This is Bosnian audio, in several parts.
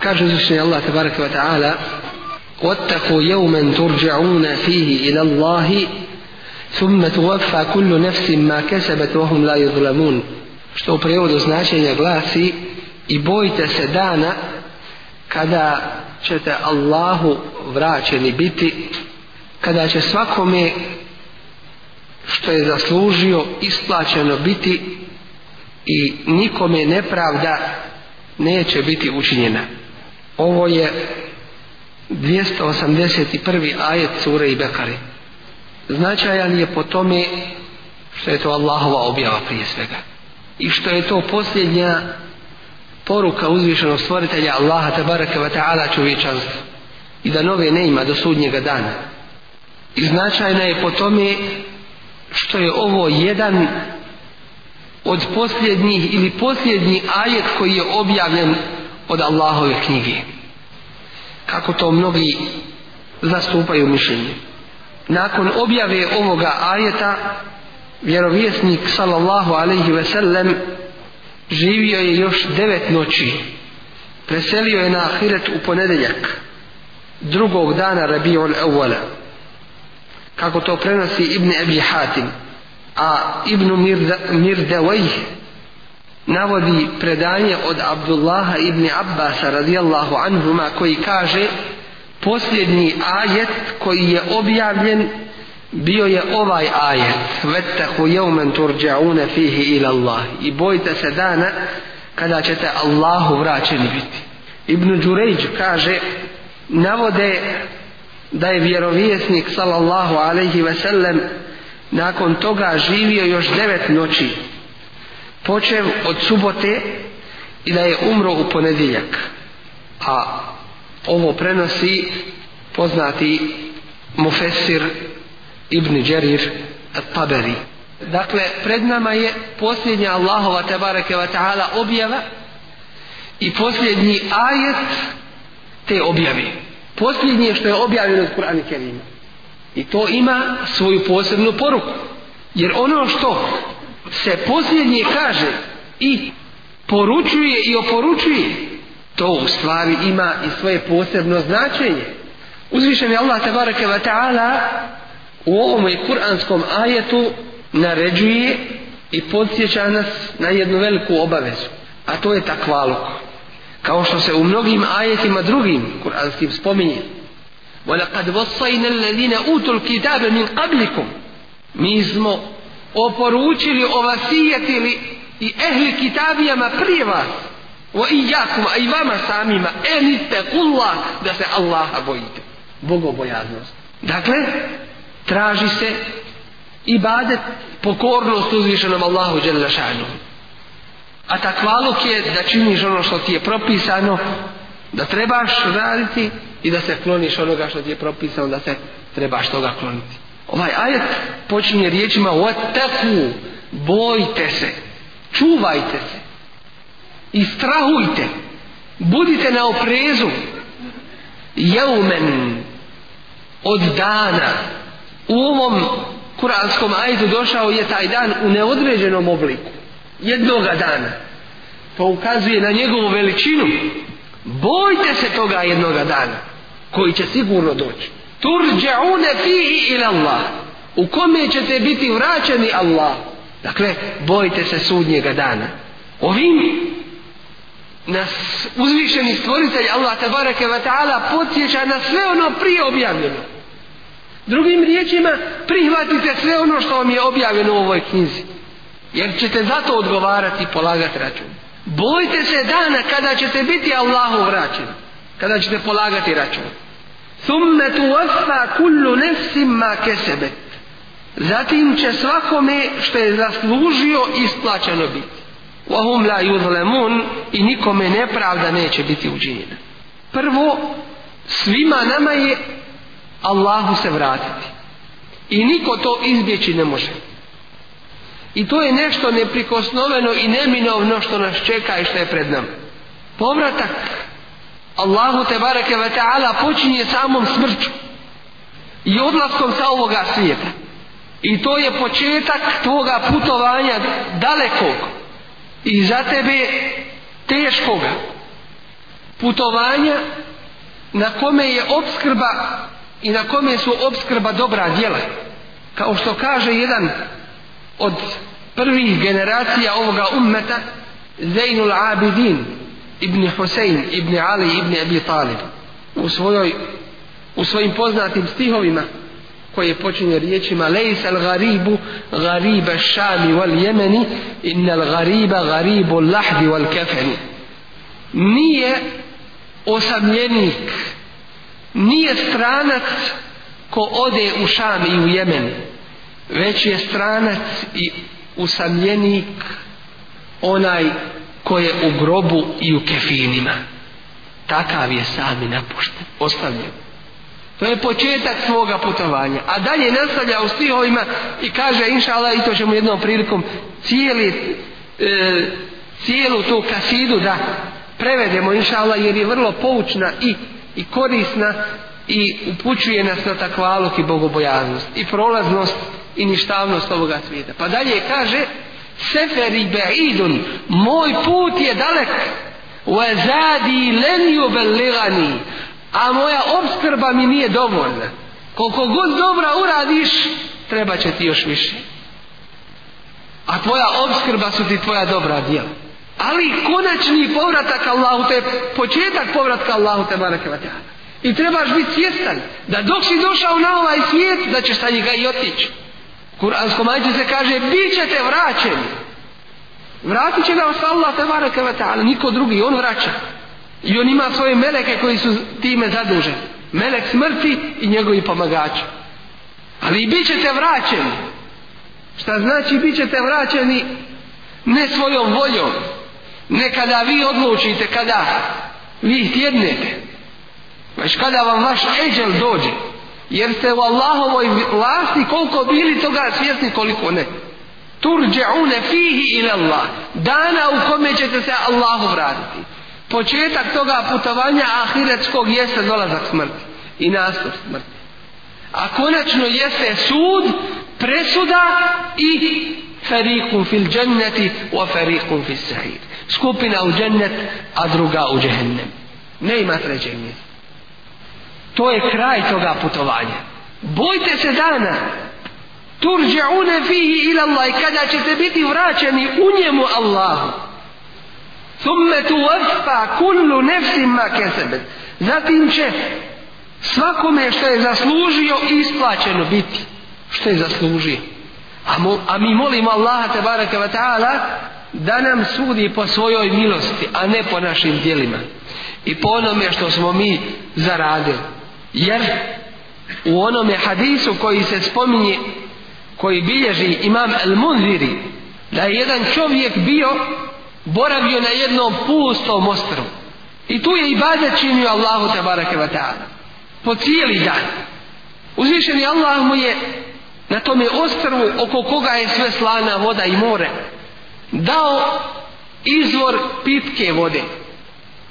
kaže zašto je Allah tabaraka wa ta'ala وَاتَّقُوا يَوْمًا تُرْجَعُونَ فِيهِ إِلَى اللَّهِ ثُمَّ تُوَفَّى كُلُّ نَفْسٍ مَا كَسَبَتْ وَهُمْ لَا يُظْلَمُونَ što u prevodu značenja glasi i bojte se dana kada ćete Allahu vraćeni biti kada će svakome što je zaslužio isplaćeno biti i nikome nepravda neće biti učinjena ovo je 281. ajet sure i Bekare. Značajan je po tome što je to Allahova objava prije svega. I što je to posljednja poruka uzvišenog stvoritelja Allaha tabaraka wa ta'ala čovječanstva. I da nove ne ima do sudnjega dana. I značajna je po tome što je ovo jedan od posljednjih ili posljednji ajet koji je objavljen od Allahove knjige kako to mnogi zastupaju mišljenje. Nakon objave ovoga ajeta, vjerovjesnik sallallahu alaihi ve sellem živio je još devet noći. Preselio je na ahiret u ponedeljak, drugog dana Rabijul Evola. Kako to prenosi Ibn Ebi Hatim. A Ibn Mirdevaj, Mir navodi predanje od Abdullaha ibn Abbas radijallahu anhuma koji kaže posljednji ajet koji je objavljen bio je ovaj ajet vettehu jevmen turđaune fihi ila Allah i bojite se dana kada ćete Allahu vraćeni biti Ibn Đurejđ kaže navode da je vjerovjesnik sallallahu alaihi ve sellem nakon toga živio još devet noći počev od subote i da je umro u ponedjeljak. A ovo prenosi poznati Mufesir Ibn Đerir Taberi. Dakle, pred nama je posljednja Allahova tabareke wa ta'ala objava i posljednji ajet te objavi. Posljednji je što je objavljeno od Kur'ana Kerima. I to ima svoju posebnu poruku. Jer ono što se posljednje kaže i poručuje i oporučuje to u stvari ima i svoje posebno značenje uzvišen je Allah tabaraka wa ta'ala u ovom kuranskom ajetu naređuje i podsjeća nas na jednu veliku obavezu a to je takvalok kao što se u mnogim ajetima drugim kuranskim spominje وَلَقَدْ وَصَّيْنَ الَّذِينَ أُوتُوا الْكِتَابَ مِنْ قَبْلِكُمْ Mi smo oporučili, ovasijetili i ehli kitabijama prije vas o i jakuma, a i vama samima enite kullah da se Allaha bojite bogobojaznost dakle, traži se ibadet pokornost uzvišenom Allahu Đelešanu a takvaluk je da činiš ono što ti je propisano da trebaš raditi i da se kloniš onoga što ti je propisano da se trebaš toga kloniti ovaj ajet počinje riječima otaku, bojte se, čuvajte se i strahujte, budite na oprezu, jeumen od dana, u ovom kuranskom ajetu došao je taj dan u neodređenom obliku, jednoga dana, to pa ukazuje na njegovu veličinu, bojte se toga jednoga dana, koji će sigurno doći turđaune fihi ila Allah u kome ćete biti vraćeni Allah dakle bojite se sudnjega dana ovim nas uzvišeni stvoritelj Allah tabaraka wa ta'ala podsjeća na sve ono prije objavljeno drugim riječima prihvatite sve ono što vam je objavljeno u ovoj knjizi jer ćete zato odgovarati i polagati račun bojite se dana kada ćete biti Allahu vraćeni kada ćete polagati račun Thumme tu wafa kullu nefsim ma kesebet. Zatim će svakome što je zaslužio isplaćeno biti. Wahum la yuzlemun i nikome nepravda neće biti učinjena. Prvo, svima nama je Allahu se vratiti. I niko to izbjeći ne može. I to je nešto neprikosnoveno i neminovno što nas čeka i što je pred nama. Povratak Allahu te bareke ve ta'ala počinje samom smrću i odlaskom sa ovoga svijeta. I to je početak tvoga putovanja dalekog i za tebe teškoga putovanja na kome je obskrba i na kome su obskrba dobra djela. Kao što kaže jedan od prvih generacija ovoga ummeta Zainul Abidin ibn Husein, ibn Ali, ibn Abi Talib u, svojoj, u svojim poznatim stihovima koje počinje riječima lejs al garibu gariba šami wal jemeni inna al gariba garibu lahdi wal kefeni nije osamljenik nije stranac ko ode u šam i u jemen već je stranac i usamljenik onaj ko je u grobu i u kefinima takav je sami napušten ostavljen to je početak svoga putovanja a dalje nastavlja u stihovima i kaže inšala i to ćemo jednom prilikom cijeli, e, cijelu tu kasidu da prevedemo inšala jer je vrlo poučna i, i korisna i upućuje nas na takvalok i bogobojaznost i prolaznost i ništavnost ovoga svijeta pa dalje kaže seferi ba'idun moj put je dalek wa zadi len yuballighani a moja obskrba mi nije dovoljna koliko god dobra uradiš treba će ti još više a tvoja obskrba su ti tvoja dobra djela ali konačni povratak Allahu te početak povratka Allahu te bareke i trebaš biti svjestan da dok si došao na ovaj svijet da ćeš sa njega i otići Kur'anskom ajdu se kaže, bit ćete vraćeni. Vratit će vas Allah, ali niko drugi, on vraća. I on ima svoje meleke koji su time zaduženi. Melek smrti i njegovi pomagači. Ali i bit ćete vraćeni. Šta znači bit ćete vraćeni ne svojom voljom, ne kada vi odlučite, kada vi htjednete, već kada vam vaš eđel dođe jer ste u Allahovoj vlasti koliko bili toga svjesni koliko ne turđeune fihi ila Allah dana u kome ćete se Allahu vratiti početak toga putovanja ahiretskog jeste dolazak smrti i nastup smrti a konačno jeste sud presuda i ferikum fil dženneti wa ferikum fil sahir skupina u džennet a druga u džehennem ne ima treće mjesto To je kraj toga putovanja. Bojte se dana. Turđaune fihi ila Allah. I kada ćete biti vraćeni u njemu Allahu. Thumme tu vefa kullu nefsim ma kesebet. Zatim će svakome što je zaslužio isplaćeno biti. Što je zaslužio. A, mo, a mi molimo Allaha te baraka wa ta'ala da nam sudi po svojoj milosti, a ne po našim dijelima. I po onome što smo mi zaradili jer u onome hadisu koji se spominje koji bilježi imam El Munziri da je jedan čovjek bio boravio na jednom pustom ostrvu i tu je ibadet činio Allahu tabaraka wa ta'ala po cijeli dan uzvišeni Allah mu je na tome ostrvu oko koga je sve slana voda i more dao izvor pitke vode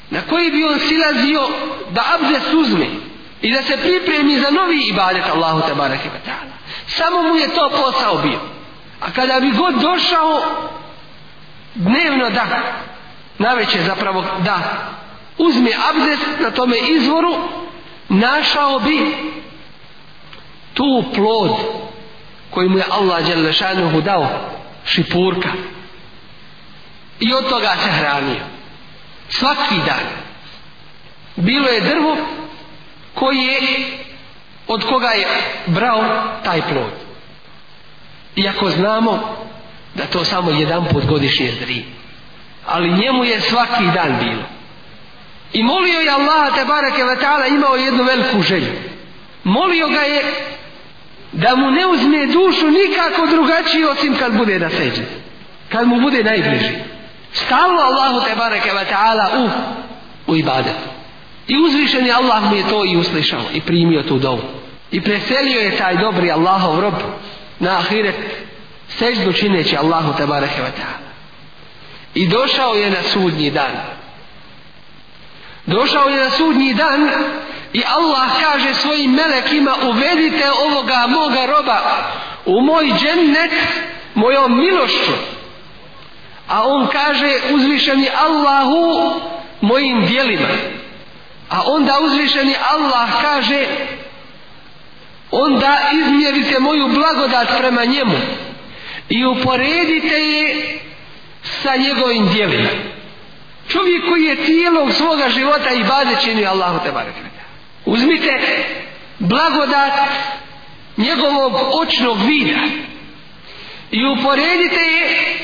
na koji bi on silazio da abdest uzme I da se pripremi za novi ibadet Allahu te barake ta'ala. Samo mu je to posao bio. A kada bi god došao dnevno da naveče zapravo da uzme abdest na tome izvoru našao bi tu plod koji mu je Allah Đelešanuhu dao šipurka i od toga se hranio svaki dan bilo je drvo koji je od koga je brao taj plod. Iako znamo da to samo jedan put godišnje zri. Ali njemu je svaki dan bilo. I molio je Allah, te barake vatala, imao jednu veliku želju. Molio ga je da mu ne uzme dušu nikako drugačiji osim kad bude na seđi. Kad mu bude najbliži. Stalo Allahu te barake vatala u, u ibadetu. I uzvišen je Allah mu je to i uslišao i primio tu dovu. I preselio je taj dobri Allahov rob na ahiret seždu čineći Allahu tabarehe wa ta'ala. I došao je na sudnji dan. Došao je na sudnji dan i Allah kaže svojim melekima uvedite ovoga moga roba u moj džennet mojom milošću. A on kaže uzvišeni Allahu mojim dijelima. Allahu A onda uzvišeni Allah kaže onda izmjerite moju blagodat prema njemu i uporedite je sa njegovim dijelima. Čovjek koji je tijelom svoga života i bade čini Allahu te barek. Uzmite blagodat njegovog očnog vida i uporedite je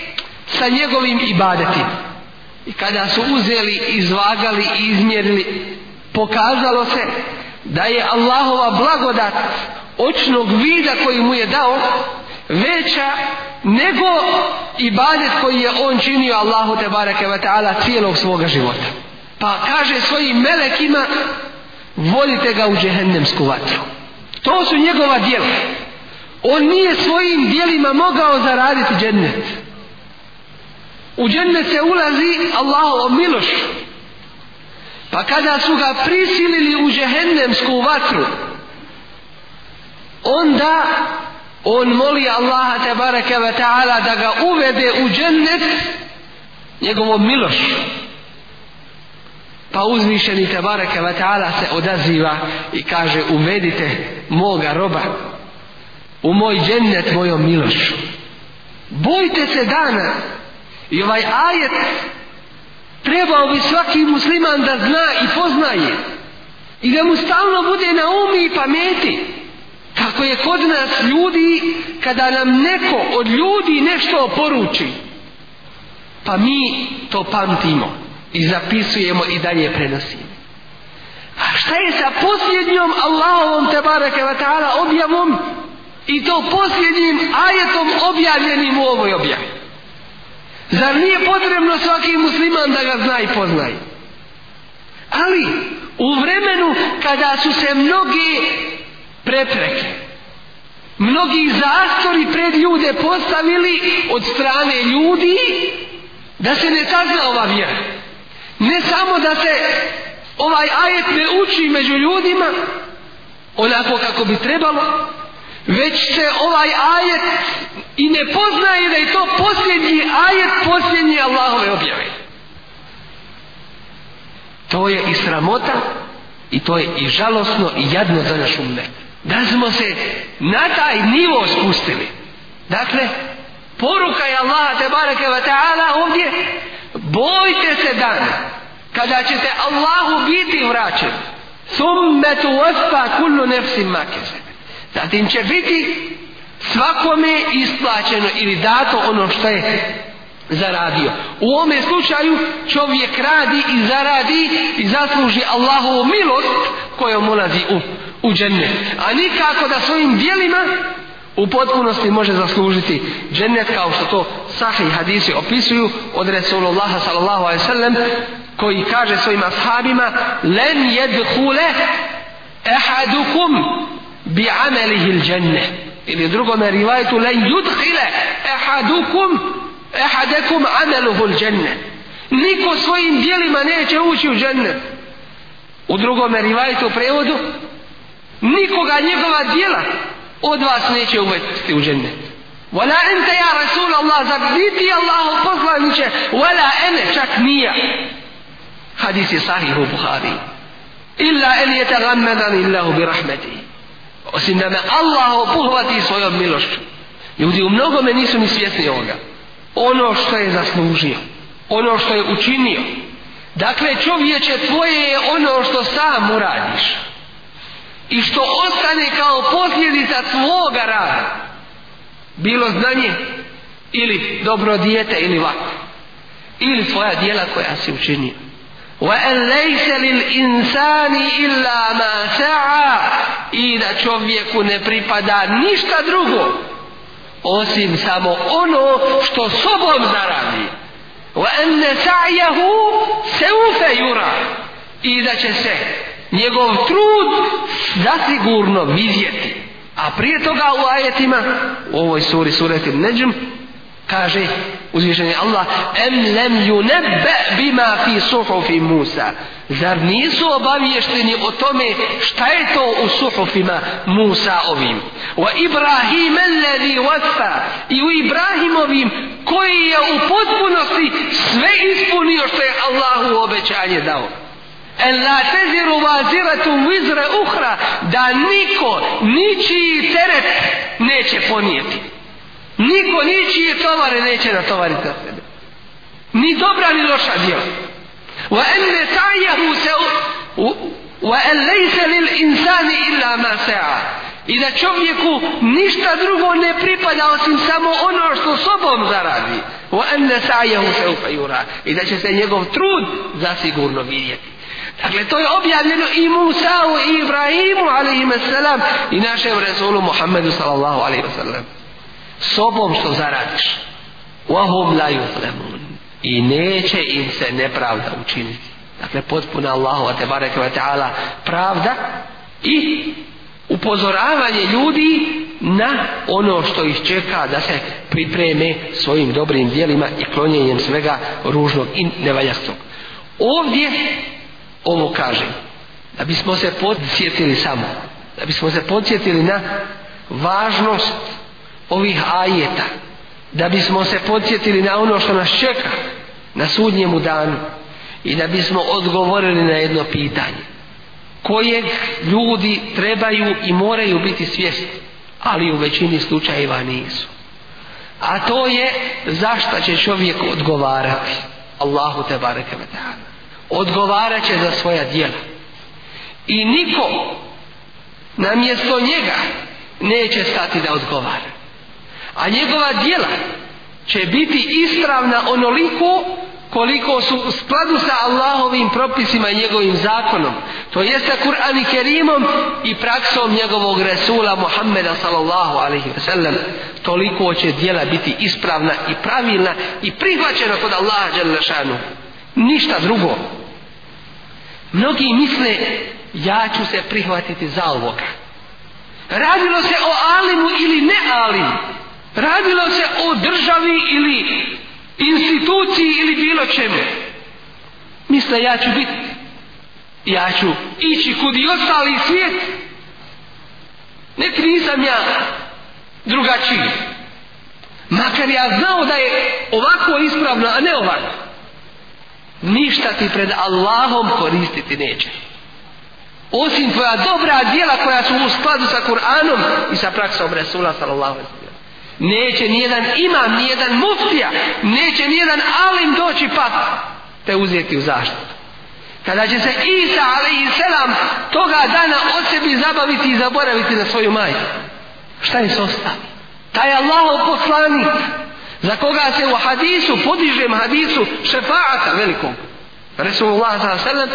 sa njegovim ibadetima. I kada su uzeli, izvagali i izmjerili pokazalo se da je Allahova blagodat očnog vida koji mu je dao veća nego ibadet koji je on činio Allahu te bareke ve taala cijelog svoga života. Pa kaže svojim melekima volite ga u džehennemsku vatru. To su njegova djela. On nije svojim djelima mogao zaraditi džennet. U džennet se ulazi Allahovom milošću. Pa kada su ga prisilili u džehennemsku vatru, onda on moli Allaha te bareke ve taala da ga uvede u džennet njegovom milošću. Pa uzvišeni te bareke ve taala se odaziva i kaže uvedite moga roba u moj džennet mojom milošću. Bojte se dana i ovaj ajet trebao bi svaki musliman da zna i poznaje i da mu stalno bude na umi i pameti kako je kod nas ljudi kada nam neko od ljudi nešto poruči pa mi to pamtimo i zapisujemo i dalje prenosimo a šta je sa posljednjom Allahovom tebareke wa ta'ala objavom i to posljednjim ajetom objavljenim u ovoj objavi Zar nije potrebno svaki musliman da ga zna i poznaj? Ali, u vremenu kada su se mnogi prepreke, mnogi zastori pred ljude postavili od strane ljudi, da se ne sazna ova vjera. Ne samo da se ovaj ajet ne uči među ljudima, onako kako bi trebalo, već se ovaj ajet I ne poznaje da je to posljednji ajet posljednje Allahove objave. To je i sramota i to je i žalosno i jadno za naš umet. Da smo se na taj nivo spustili. Dakle, poruka je Allaha te baraka wa ta'ala ovdje bojte se dan kada ćete Allahu biti vraćeni. Summetu wafa kullu nefsim makese. Zatim će biti svakome isplaćeno ili dato ono što je zaradio. U ovome slučaju čovjek radi i zaradi i zasluži Allahovu milost kojom ulazi u, u džennet. A nikako da svojim dijelima u potpunosti može zaslužiti džennet kao što to sahih hadisi opisuju od Resulullaha sallallahu alaihi sallam koji kaže svojim ashabima len jedhule ehadukum bi amelihil džennet ili drugome rivajtu len yudhile ehadukum ehadekum ameluhul dženne niko svojim dijelima neće ući u dženne u drugome rivajtu prevodu nikoga njegova dijela od vas neće uvesti u dženne Vala ente ja Rasul Allah, zar niti Allah poslaniće, vala ene čak nije. Hadis je sahih u Buhari. Illa en je te gammedan illahu bi rahmeti. Osim da me Allah obuhvati svojom milošću. Ljudi u mnogome nisu ni svjesni ovoga. Ono što je zaslužio. Ono što je učinio. Dakle, čovječe, tvoje je ono što sam uradiš. I što ostane kao posljedica tvoga rada. Bilo znanje, ili dobro dijete, ili vako. Ili svoja dijela koja si učinio. وأن ليس للإنسان إلا ما سعى إذا شوفيك نبريبادا نشتا درugo أوسم سامو أونو شتو صبوم زرابي وأن سعيه سوف يرى إذا شسه njegov trud zasigurno vidjeti. A prije toga u ajetima, u ovoj suri, sureti Neđum, kaže uzvišeni Allah em lem yunabba bima fi suhufi Musa zar nisu obaviješteni o tome šta je to u suhufima Musa ovim wa Ibrahim alladhi wasa i u Ibrahimovim koji je u potpunosti sve ispunio što je Allahu obećanje dao En la teziru vaziratu vizre uhra da niko ničiji teret neće ponijeti. Niko ničije tovare neće natovariti na sebe. Ni dobra, ni loša djela. Wa enne ta'jahu se u... Wa en lejse lil insani illa ma se'a. I da čovjeku ništa drugo ne pripada osim samo ono što sobom zaradi. Wa enne sa'jahu se ufajura. I da će se njegov trud zasigurno vidjeti. Dakle, to je objavljeno i Musa'u i Ibrahimu, alaihima salam, i našem Resulu Muhammedu, sallallahu alaihi wa sallam sobom što zaradiš. Wahum la yuzlamun. I neće im se nepravda učiniti. Dakle, potpuna Allahova te bareke wa ta'ala pravda i upozoravanje ljudi na ono što ih čeka da se pripreme svojim dobrim dijelima i klonjenjem svega ružnog i nevaljastog. Ovdje ovo kažem, da bismo se podsjetili samo, da bismo se podsjetili na važnost ovih ajeta da bismo se podsjetili na ono što nas čeka na sudnjemu danu i da bismo odgovorili na jedno pitanje kojeg ljudi trebaju i moraju biti svjesni ali u većini slučajeva nisu a to je zašto će čovjek odgovarati Allahu te bareke ve odgovarat će za svoja djela i niko na mjesto njega neće stati da odgovara A njegova dijela će biti ispravna onoliko koliko su u skladu sa Allahovim propisima i njegovim zakonom. To jeste Kur'an i Kerimom i praksom njegovog Resula Muhammeda sallallahu alaihi ve sellem. Toliko će dijela biti ispravna i pravilna i prihvaćena kod Allaha Đalešanu. Ništa drugo. Mnogi misle ja ću se prihvatiti za ovoga. Radilo se o alimu ili ne alimu. Radilo se o državi ili instituciji ili bilo čemu. Misle, ja ću biti. Ja ću ići kudi ostali svijet. Ne nisam ja drugačiji. Makar ja znao da je ovako ispravno, a ne ovako. Ništa ti pred Allahom koristiti neće. Osim tvoja dobra djela koja su u skladu sa Kur'anom i sa praksom Resula sallallahu alaihi Neće nijedan imam, nijedan muftija, neće nijedan alim doći pa te uzeti u zaštitu. Kada će se Isa, ali i selam, toga dana od sebi zabaviti i zaboraviti na svoju majku. Šta je s ostali? Taj Allah poslani, za koga se u hadisu, podižem hadisu, šefaata velikom, Resulullah s.a.v.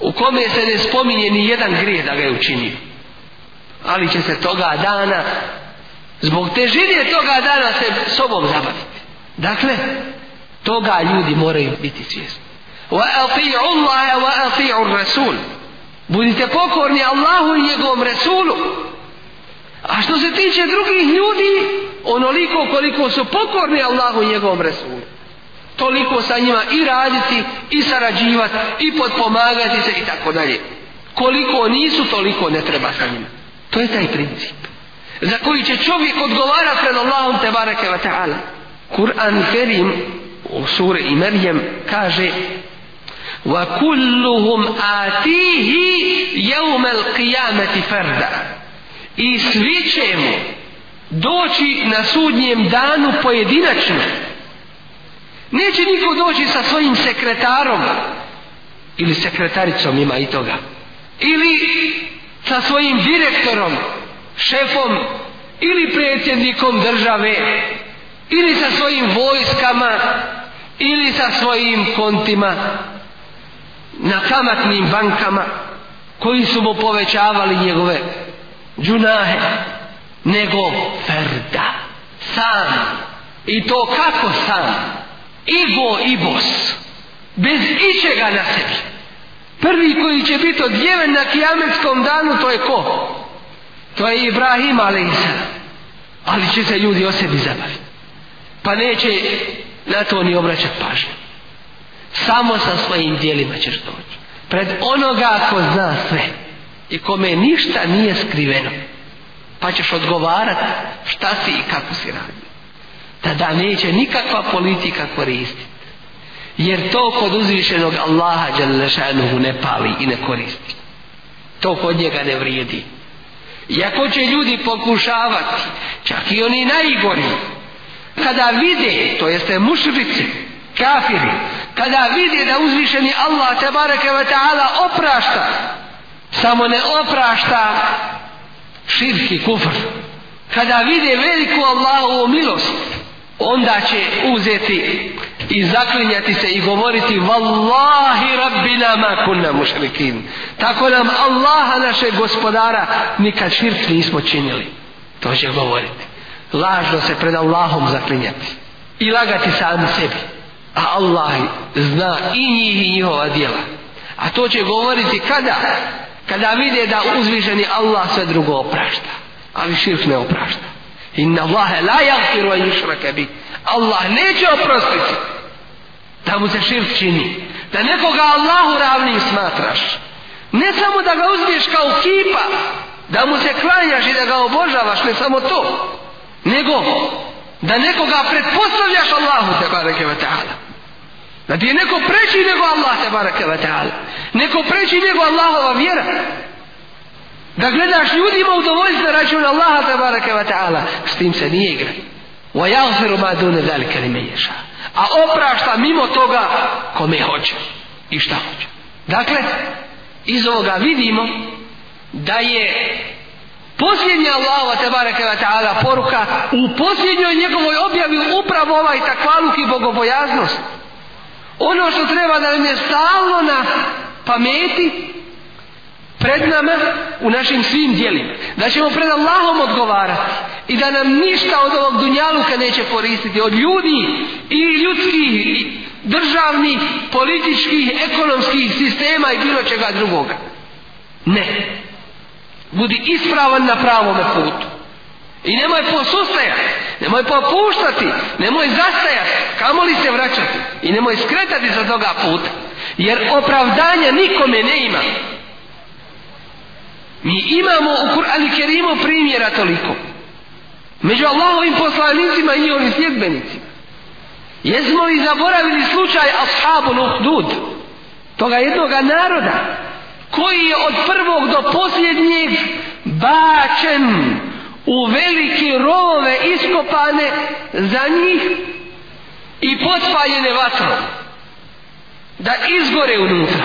u kome se ne spominje ni jedan grijeh da ga je učinio. Ali će se toga dana Zbog težine toga dana se sobom zabaviti. Dakle, toga ljudi moraju biti svjesni. Wa ati'u Allaha wa ati'u Rasul. Budite pokorni Allahu i njegovom Rasulu. A što se tiče drugih ljudi, onoliko koliko su pokorni Allahu i njegovom Rasulu. Toliko sa njima i raditi, i sarađivati, i podpomagati se i tako dalje. Koliko nisu, toliko ne treba sa njima. To je taj princip za koji će čovjek odgovarati pred Allahom te bareke wa ta'ala. Kur'an Kerim u suri i Merjem kaže wa kulluhum atihi jevme al qiyamati farda i svi će mu doći na sudnjem danu pojedinačno neće niko doći sa svojim sekretarom ili sekretaricom ima i toga ili sa svojim direktorom šefom ili predsjednikom države ili sa svojim vojskama ili sa svojim kontima na kamatnim bankama koji su mu povećavali njegove džunahe nego ferda sam i to kako sam igo i bos bez ičega na sebi prvi koji će biti odjeven na kijametskom danu to je ko? To je Ibrahim a.s. Ali će se ljudi o sebi zabaviti. Pa neće na to ni obraćati pažnju. Samo sa svojim dijelima ćeš doći. Pred onoga ko zna sve i kome ništa nije skriveno. Pa ćeš odgovarati šta si i kako si radio. Tada neće nikakva politika koristiti. Jer to kod uzvišenog Allaha ne pali i ne koristi. To kod njega ne vrijedi. Iako će ljudi pokušavati, čak i oni najgori, kada vide, to jeste mušrici, kafiri, kada vide da uzvišeni Allah te bareke ve taala oprašta, samo ne oprašta širk i kufr. Kada vide veliku Allahovu milost, onda će uzeti i zaklinjati se i govoriti Wallahi rabbina ma kunna mušrikin. Tako nam Allaha naše gospodara nikad širk nismo činili. To će govoriti. Lažno se pred Allahom zaklinjati. I lagati sami sebi. A Allah zna i njih i njihova djela. A to će govoriti kada? Kada vide da uzviženi Allah sve drugo oprašta. Ali širk ne oprašta. Inna Allahe la jagfiru a yushrake bi. Allah neće oprostiti da mu se širk čini da nekoga Allahu ravnim smatraš ne samo da ga uzmiješ kao kipa da mu se klanjaš i da ga obožavaš ne samo to nego da nekoga pretpostavljaš Allahu te bareke ve taala da ti je neko preći nego Allah te bareke ve taala neko preći nego Allahova vjera da gledaš ljudima u dovoljstvo račun Allaha te bareke ve taala s tim se nije igra ويغفر ما دون ذلك لمن يشاء a oprašta mimo toga kome hoće i šta hoće. Dakle, iz ovoga vidimo da je posljednja Allahova tebareke wa ta'ala poruka u posljednjoj njegovoj objavi upravo ovaj takvaluk i bogobojaznost. Ono što treba da nam je stalno na pameti pred nama u našim svim dijelima. Da ćemo pred Allahom odgovarati i da nam ništa od ovog dunjaluka neće koristiti od ljudi i ljudskih i državnih, političkih, ekonomskih sistema i bilo čega drugoga. Ne. Budi ispravan na pravom putu. I nemoj posustajati, nemoj popuštati, nemoj zastajati, kamo li se vraćati i nemoj skretati za toga puta. Jer opravdanja nikome ne ima. Mi imamo u Kur'anu Kerimu primjera toliko. Među Allahovim poslanicima i onim sjedbenicima. Jesmo li zaboravili slučaj ashabu Nuhdud, toga jednoga naroda, koji je od prvog do posljednjeg bačen u velike rove iskopane za njih i potpaljene vatrom da izgore unutra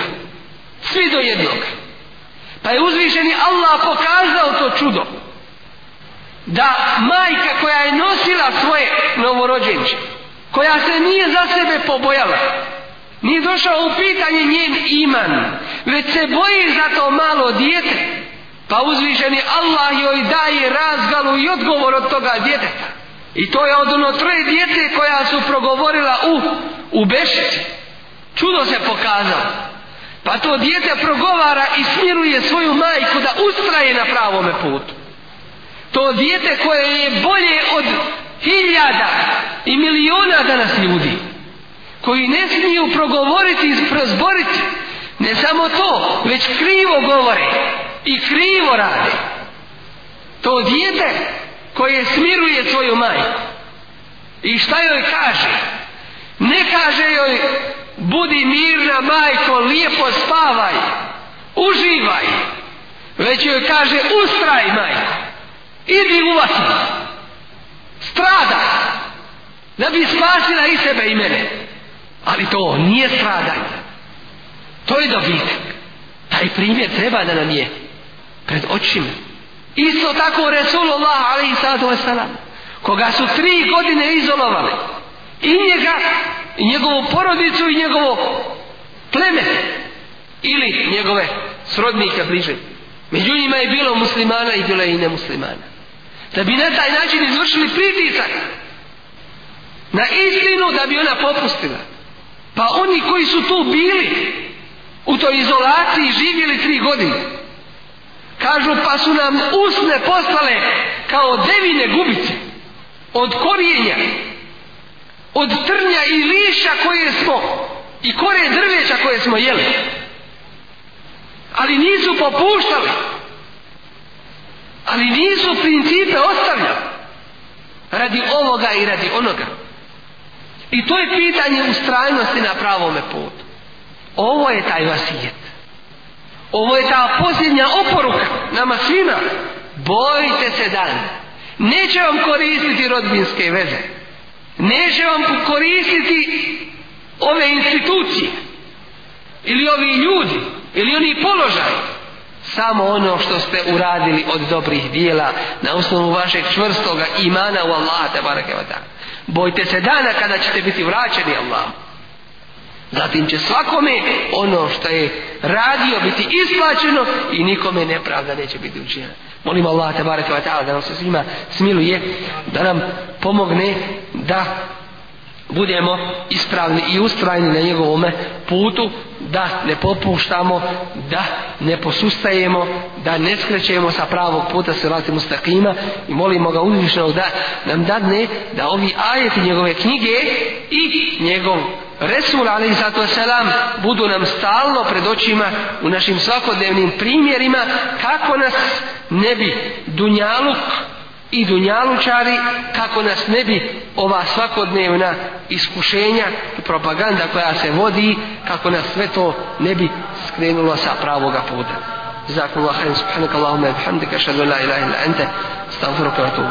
svi do jednoga Pa je uzvišeni Allah pokazao to čudo. Da majka koja je nosila svoje novorođenče, koja se nije za sebe pobojala, nije došao u pitanje njen iman, već se boji za to malo dijete, pa uzvišeni Allah joj daje razgalu i odgovor od toga djeteta. I to je od ono troje djece koja su progovorila u, u bešici. Čudo se pokazalo. Pa to dijete progovara i smiruje svoju majku da ustraje na pravome putu. To dijete koje je bolje od hiljada i miliona danas ljudi. Koji ne smiju progovoriti i prozboriti. Ne samo to, već krivo govore i krivo rade. To dijete koje smiruje svoju majku. I šta joj kaže? Ne kaže joj budi mirna majko, lijepo spavaj, uživaj. Već joj kaže, ustraj majko, idi u vas, strada, da bi spasila i sebe i mene. Ali to nije stradanje. To je dobitak. Taj primjer treba da nam je pred očima. Isto tako Resulullah alaihi sallatu wasalam, koga su tri godine izolovali, i njega i njegovu porodicu i njegovo pleme ili njegove srodnike bliže. Među njima je bilo muslimana i bilo je i nemuslimana. Da bi na taj način izvršili pritisak na istinu da bi ona popustila. Pa oni koji su tu bili u toj izolaciji živjeli tri godine kažu pa su nam usne postale kao devine gubice od korijenja od trnja i liša koje smo i kore drveća koje smo jeli ali nisu popuštali ali nisu principe ostavljali radi ovoga i radi onoga i to je pitanje ustrajnosti na pravome putu ovo je taj vasijet ovo je ta posljednja oporuka nama svima bojite se dan neće vam koristiti rodbinske veze neće vam koristiti ove institucije ili ovi ljudi ili oni položaj samo ono što ste uradili od dobrih dijela na osnovu vašeg čvrstoga imana u Allaha te barakeva ta bojte se dana kada ćete biti vraćeni Allahu Zatim će svakome ono što je radio biti isplaćeno i nikome nepravda neće biti učinjena. Molim Allah te barek va ta'ala da nam se svima smiluje, da nam pomogne da budemo ispravni i ustrajni na njegovome putu, da ne popuštamo, da ne posustajemo, da ne skrećemo sa pravog puta se vratim u staklima i molimo ga uzvišnog da nam dadne da ovi ajeti njegove knjige i njegov Resul alaih sato selam budu nam stalno pred očima u našim svakodnevnim primjerima kako nas ne bi dunjaluk i dunjalučari kako nas ne bi ova svakodnevna iskušenja i propaganda koja se vodi kako nas sve to ne bi skrenulo sa pravoga puta. Zakon Allah, subhanak Allahumma, bihamdika, šadu la ilaha ila ente, stavu ruke,